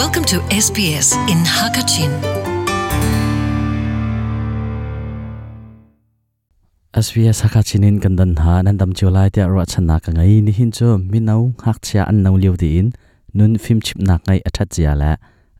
Welcome to SBS in Hakachin. SBS Hakachin in kandan ha nan dam chu lai te ro chana ka ngai. Ni hin chu minau hak chia an nau liu di in. Nun phim chip nak ngai athat chia la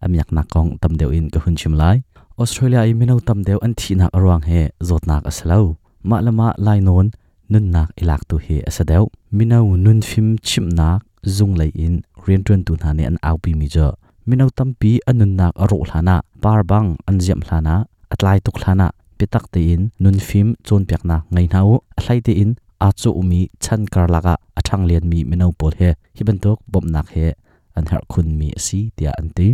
amyak nak kong tam deu in ka hun chim lai. Australia i minau tam deu an thi nak arwang he zot nak asalo ma lama lai non, nun nak ilak tu he asadeu minau nun phim chip nak zung lai in. Rian tun tu na ne an au pi mi jo minau tampi anun nak aro hlana par bang an jiam hlana atlai tuk hlana pitak te in nun phim chon pek na ngai nau ahlai te in a chu umi chan kar laga athang lian mi minau pol he hiban tok bom nak he an har khun mi si tia an ti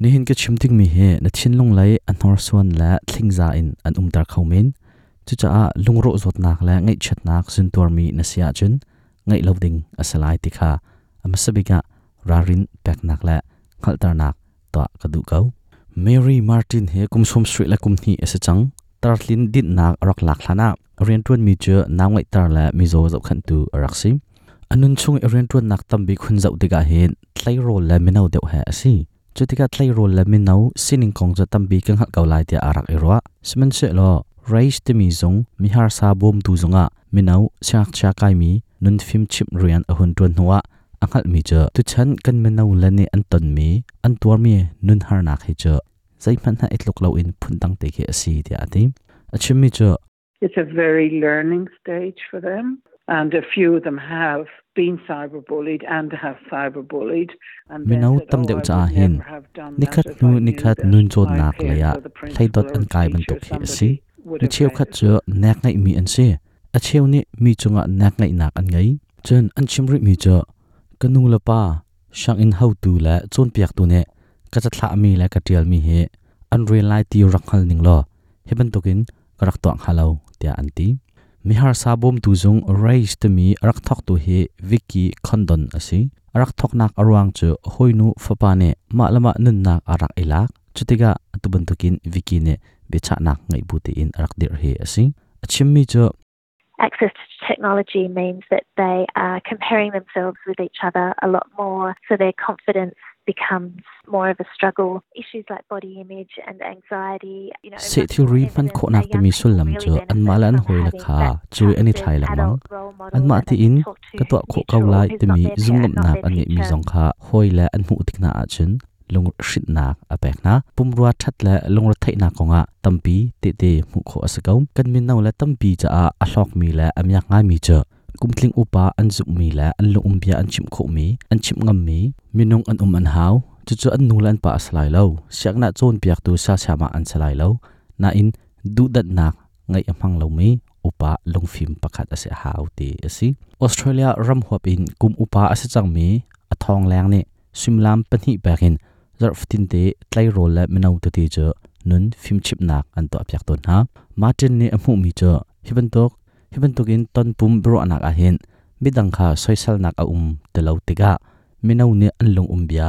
ni hin ke chimting mi he na thin long lai an hor suan la thlingza in an um tar khaumin chu cha a lungro zot nak la ngai chat nak sun tor mi na sia chun ngai loading asalai tikha amasabiga rarin pek nak la khaltarnak to kadu kau. Mary Martin he kumsom street la kumni asa chang. Tarlin din nak rak lak hlana rian tuan mi chu nangai tar la mi zo zo khan tu raksi anun chung rian tuan nak tam bi khun zau diga hen tlai ro la minau deu ha asi chutika tlai ro la minau sining kong za tam bi kang hal kau lai ti arak e irwa siman se lo raise te mi zong, mi har sa bom tu zonga. Minau chak chakai mi, nun phim chip rian ahun tuan nuwa angal mi cha tu chan kan menau lani an ton mi an tuar mi nun har nak hi cha zai man ha itluk lo in phun tang te ke asi ti. Ati achim mi cha It's a very learning stage for them. And a few of them have been cyberbullied and have cyberbullied. And minau said, tam "Oh, deu I cha hin. nikhat nu nikhat nun chon my nak le ya parents or the thlai dot an kai ban tok hi would ni cheu khat cha nak ngai mi an se a cheu ni mi chunga nak ngai nak an ngai. Chen an chimri mi cha kanu la pa shang in how tu la chon piak tu ne ka cha thla mi la ka tial mi he an real lai ti rakhal ning lo heben tokin karak to khalo tia anti mi har sa bom tu zung raise to mi rak thok tu he wiki khondon asi rak thok nak arwang chu hoinu fapa ne ma lama nun nak arak ilak chutiga atuban tukin wiki ne becha nak ngai buti in rak dir he asi achim mi chu access to technology means that they are comparing themselves with each other a lot more, so their confidence becomes more of a struggle. Issues like body image and anxiety, you know. se thil ri man kho nak te mi sul lam chu an ma lan hoi la kha chu ani thlai lam mang an ma ti in ka to kho kau lai te mi zum ngam nak an mi zong kha hoi la an mu tik na a chun lung shit nak a na. Pum ruwa that la lung ra thai na ko nga tampi te te mu kho asakau kan min nau la tampi cha a a hlok mi la amyak nga mi cha. Kumtling upa an zuk mi la an lu umbia an chim kho mi, an chim ngam mi. Minung an um an hau. Chu chu an nu lan pa aslai lo. Siak na chon piak tu sa chama an salai lo. Na in, du dat nak ngai amang lo mi. Upa long phim pakhat ase hau ti asi australia ram hop in kum upa ase chang mi athong lang ni. Simlam pani bakin zarf tin te, tlai rol la minau te ti cho nun phim chip nak an to apyak ton, ha? Martin ni amu mi cho hiban tok hiban tok in ton pum bro anak a hin midang kha soisal nak a um te lo tiga minau ne an long um bia,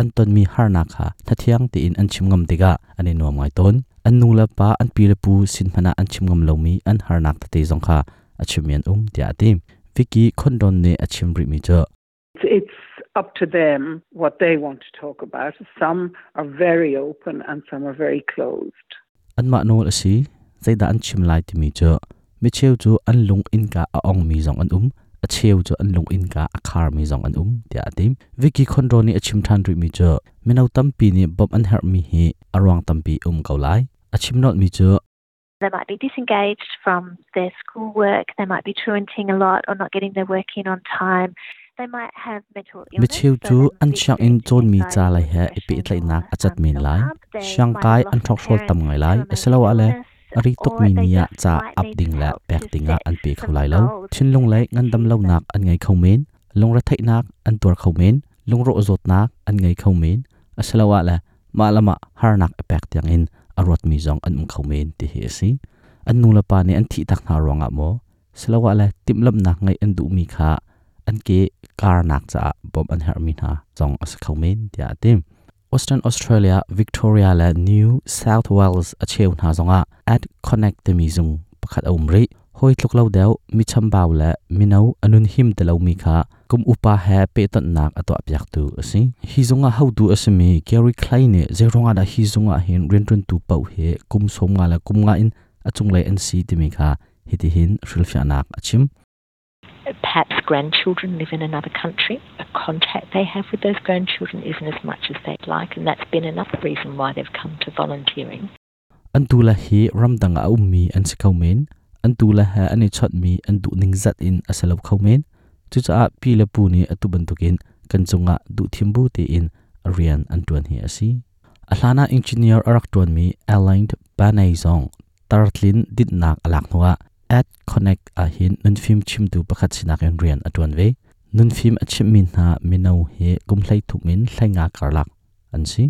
an ton mi har nak kha, thathiang ti in an chim ngam tiga ani no ngai ton. An nu la pa, an pi le pu, sin phana an chim ngam lo mi, an har nak te zong kha achimian um tia tim. Viki khondon ne achim ri mi cho it's up to them what they want to talk about. Some are very open and some are very closed. an ma nol asi zaida an chim lai ti mi cho mi cheu chu an lung in ka a ong mi zong an um. A cheu chu an lung in ka a khar mi zong an um tia atim viki khondro ni a chim than ri mi cho minau tampi ni bob an her mi hi arwang tampi um kau lai. A chim not mi cho They might be disengaged from their schoolwork, they might be truanting a lot or not getting their work in on time. มิชิวจูอันช่างอินจนมีจ่าไหลเหอปีไหลนักอาจัดมีไหลช่างกายอันทอกโชลตำไงไหลเอสลาวอะไรรีตกมีเนียจ่าอับดิงและแบกดิงอันปีเขาไหลแล้วชินลงไหลงันดำเล่านักอันไงเขาเมนลงระไทนักอันตัวเขาเมนลงโรจดนักอันไงเขาเมนอสลาวอะไรมาละมาฮาร์นักแบกดิงอินอรวดมีจองอันมุงเขาเมนที่เฮซีอันนูละปานี่อันที่ตักนารองอะโมสลาวอะไรติมลำนักไงอันดูมีขาอันเก kar nak cha bom an her min ha chong as khau men tia tim. Western Australia, Victoria la New South Wales a cheu na zonga. At connect the mizung, pakhat umri hoi tluk lo deu mi cham baw la minau, anun him te lo mi kha. Kum upa ha pe tan nak atwa pyak tu asi. Hi zonga how du asmi carry kleine je ronga da hi zonga hin rin run tu pau he, kum som nga la kum nga in, achung lai an si ti mi kha. Hiti hin rilfya nak achim. Perhaps grandchildren live in another country, a contact they have with those grandchildren isn't as much as they'd like, and that's been another reason why they've come to volunteering. an tu la hi ramdang a ummi an si men an tu la ha ani chot mi an du ning zat in asalo khau men chu cha pi la pu ni atu ban tukin kan chunga du thimbu te in arian an tuan hi asi ahlana engineer arak tuan mi aligned banai zong. Tartlin dit nak alak nuwa at connect a hin nun film chim tu pakhat sinak en rian atuan ve nun film achim min na minau he gumhlai thu min thlainga karlak an si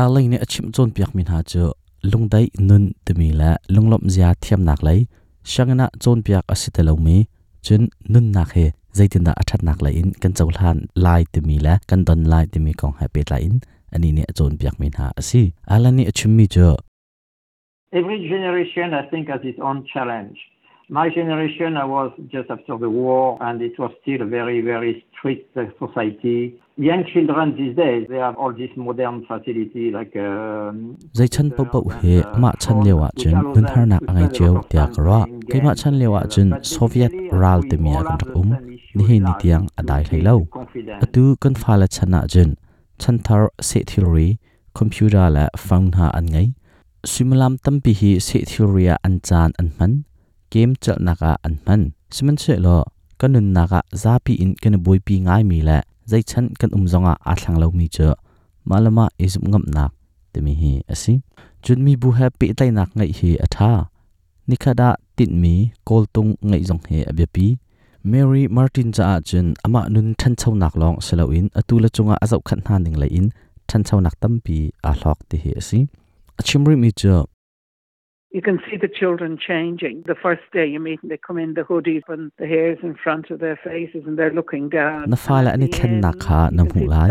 a leine achim chon piak min ha chu lungdai nun tumi la lunglom zia thiam nak lai shangna chon piak asitelo mi chun nun nak he zaitin da athat nak lai in kan chawlhan lai tumi la kan don lai tumi kong ha pe lai in ani ne chon piak min ha asi alani achim mi cho Every generation, I think, has its own challenge. My generation, I was just after the war, and it was still a very, very strict uh, society. Young children these days, they have all this modern facility like. Zai chan pau pau he ma chan lewa chun nun har nak angai cheu tia kra ke ma chan lewa chun soviet ral te mia kan rak um ni hi ni tiang adai thailo atu kan phala chana chun chan thar se theory computer la phone ha an ngai simulam tampi hi se theory an chan an man kem chal naka an man siman che lo kanun naka zapi in kan boi pi ngai mi la zai chan kan um zonga a thlang lo mi che malama isum ngam nak te mi hi asi chun mi bu happy tai nak ngai hi atha nikhada tin mi kol tung ngai zong he abyapi Mary Martin cha chun ama nun than chau nak long selo in. Atula chunga azau khan han ning lai in. Than chau nak tampi a hlok ti hi asi achimri mi cha You can see the children changing. The first day you meet them, they come in the hoodies and the hairs in front of their faces and they're looking down. na fala ani khan na kha na mu lai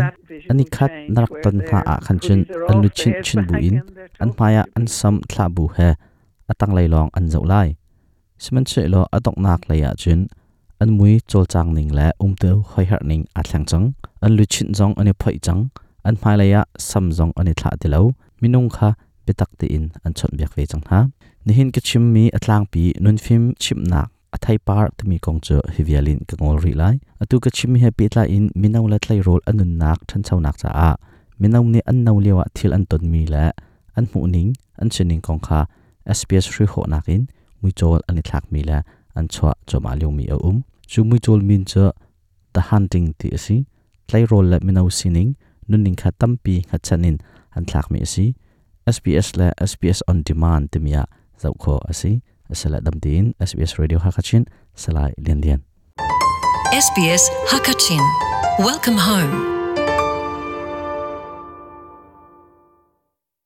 ani khat narak ton ha a khan chun an lu chin chin bu in an maya an sam thla bu he. Atang lai long an zau lai. Siman che lo atok nak lai ya chun. An mui chol chang ning la um te hoi har ning a thlang chang an lu chin jong ani phoi chang an mai lai ya sam jong ani thla ti lo minung kha betak te in an chon biak ve chang ha ni hin ke chim mi atlang pi nun phim chim nak athai par tumi kong cho hivialin ka ngol ri lai atu ka chim he pi tla in minau la thlai rol anun nak than chau nak cha a minau ni an nau lewa thil an ton mi la an mu ning an chening kong kha sps ri ho nakin mui chol ani thak mi la an chwa choma lu mi a um chu mui chol min cha the hunting ti asi thlai rol la minau sining nun ning kha tampi kha chanin an thak mi asi SBS le SBS on demand timia zau kho asi asala damtin SBS radio hakachin, salai lian lian SBS Hakachin. Welcome home.